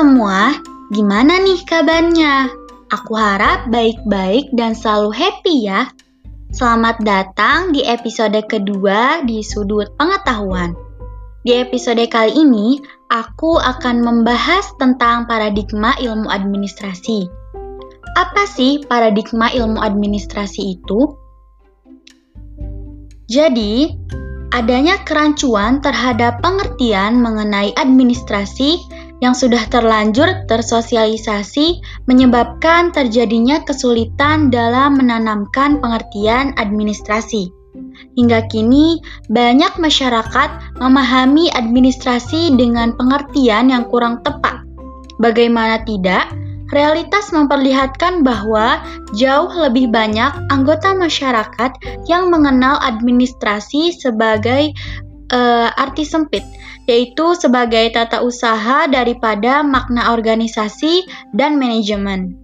semua, gimana nih kabarnya? Aku harap baik-baik dan selalu happy ya. Selamat datang di episode kedua di Sudut Pengetahuan. Di episode kali ini, aku akan membahas tentang paradigma ilmu administrasi. Apa sih paradigma ilmu administrasi itu? Jadi, adanya kerancuan terhadap pengertian mengenai administrasi yang sudah terlanjur tersosialisasi menyebabkan terjadinya kesulitan dalam menanamkan pengertian administrasi. Hingga kini, banyak masyarakat memahami administrasi dengan pengertian yang kurang tepat. Bagaimana tidak, realitas memperlihatkan bahwa jauh lebih banyak anggota masyarakat yang mengenal administrasi sebagai uh, arti sempit yaitu sebagai tata usaha daripada makna organisasi dan manajemen.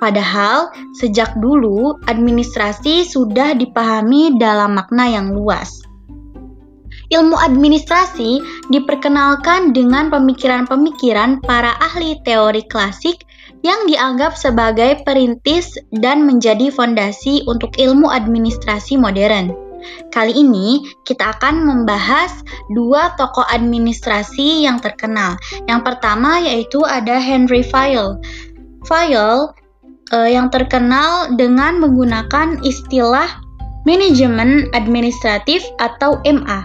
Padahal, sejak dulu administrasi sudah dipahami dalam makna yang luas. Ilmu administrasi diperkenalkan dengan pemikiran-pemikiran para ahli teori klasik yang dianggap sebagai perintis dan menjadi fondasi untuk ilmu administrasi modern. Kali ini kita akan membahas dua tokoh administrasi yang terkenal. Yang pertama yaitu ada Henry Fayol. Fayol uh, yang terkenal dengan menggunakan istilah manajemen administratif atau MA,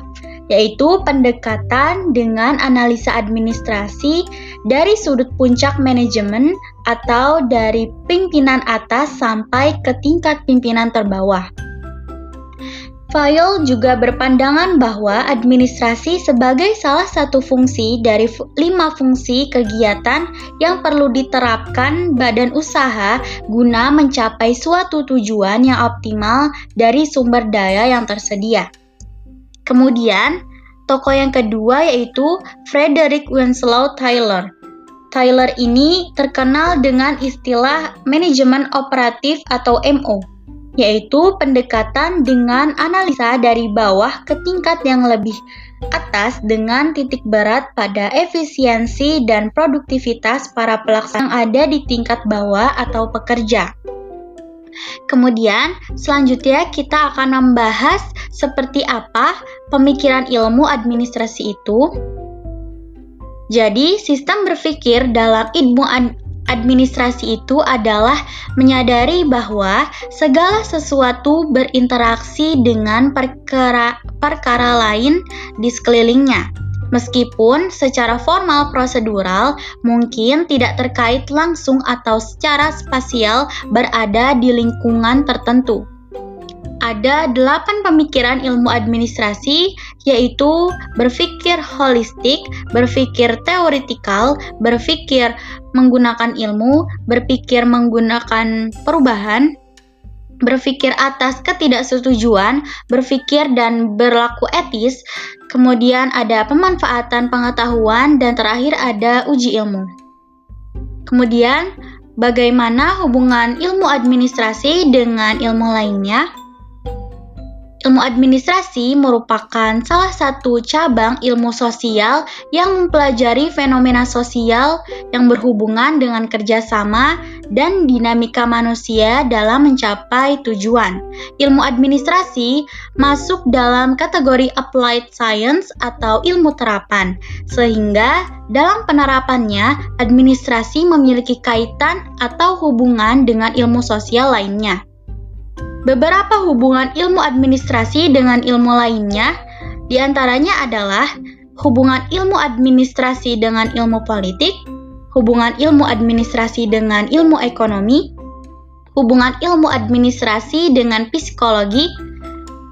yaitu pendekatan dengan analisa administrasi dari sudut puncak manajemen atau dari pimpinan atas sampai ke tingkat pimpinan terbawah. Fayol juga berpandangan bahwa administrasi sebagai salah satu fungsi dari lima fungsi kegiatan yang perlu diterapkan badan usaha guna mencapai suatu tujuan yang optimal dari sumber daya yang tersedia. Kemudian, tokoh yang kedua yaitu Frederick Winslow Taylor. Taylor ini terkenal dengan istilah manajemen operatif atau MO yaitu pendekatan dengan analisa dari bawah ke tingkat yang lebih atas dengan titik berat pada efisiensi dan produktivitas para pelaksana yang ada di tingkat bawah atau pekerja. Kemudian, selanjutnya kita akan membahas seperti apa pemikiran ilmu administrasi itu. Jadi, sistem berpikir dalam ilmu administrasi itu adalah menyadari bahwa segala sesuatu berinteraksi dengan perkara, perkara lain di sekelilingnya. Meskipun secara formal prosedural mungkin tidak terkait langsung atau secara spasial berada di lingkungan tertentu ada delapan pemikiran ilmu administrasi yaitu berpikir holistik, berpikir teoritikal, berpikir menggunakan ilmu, berpikir menggunakan perubahan, berpikir atas ketidaksetujuan, berpikir dan berlaku etis, kemudian ada pemanfaatan pengetahuan, dan terakhir ada uji ilmu. Kemudian, bagaimana hubungan ilmu administrasi dengan ilmu lainnya? Ilmu administrasi merupakan salah satu cabang ilmu sosial yang mempelajari fenomena sosial yang berhubungan dengan kerjasama dan dinamika manusia dalam mencapai tujuan. Ilmu administrasi masuk dalam kategori applied science atau ilmu terapan, sehingga dalam penerapannya administrasi memiliki kaitan atau hubungan dengan ilmu sosial lainnya. Beberapa hubungan ilmu administrasi dengan ilmu lainnya di antaranya adalah hubungan ilmu administrasi dengan ilmu politik, hubungan ilmu administrasi dengan ilmu ekonomi, hubungan ilmu administrasi dengan psikologi,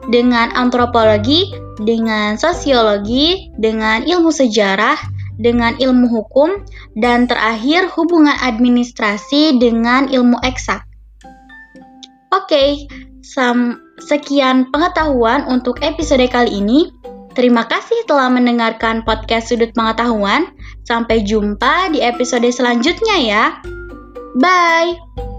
dengan antropologi, dengan sosiologi, dengan ilmu sejarah, dengan ilmu hukum, dan terakhir hubungan administrasi dengan ilmu eksak. Oke, okay, sekian pengetahuan untuk episode kali ini. Terima kasih telah mendengarkan podcast Sudut Pengetahuan. Sampai jumpa di episode selanjutnya ya. Bye.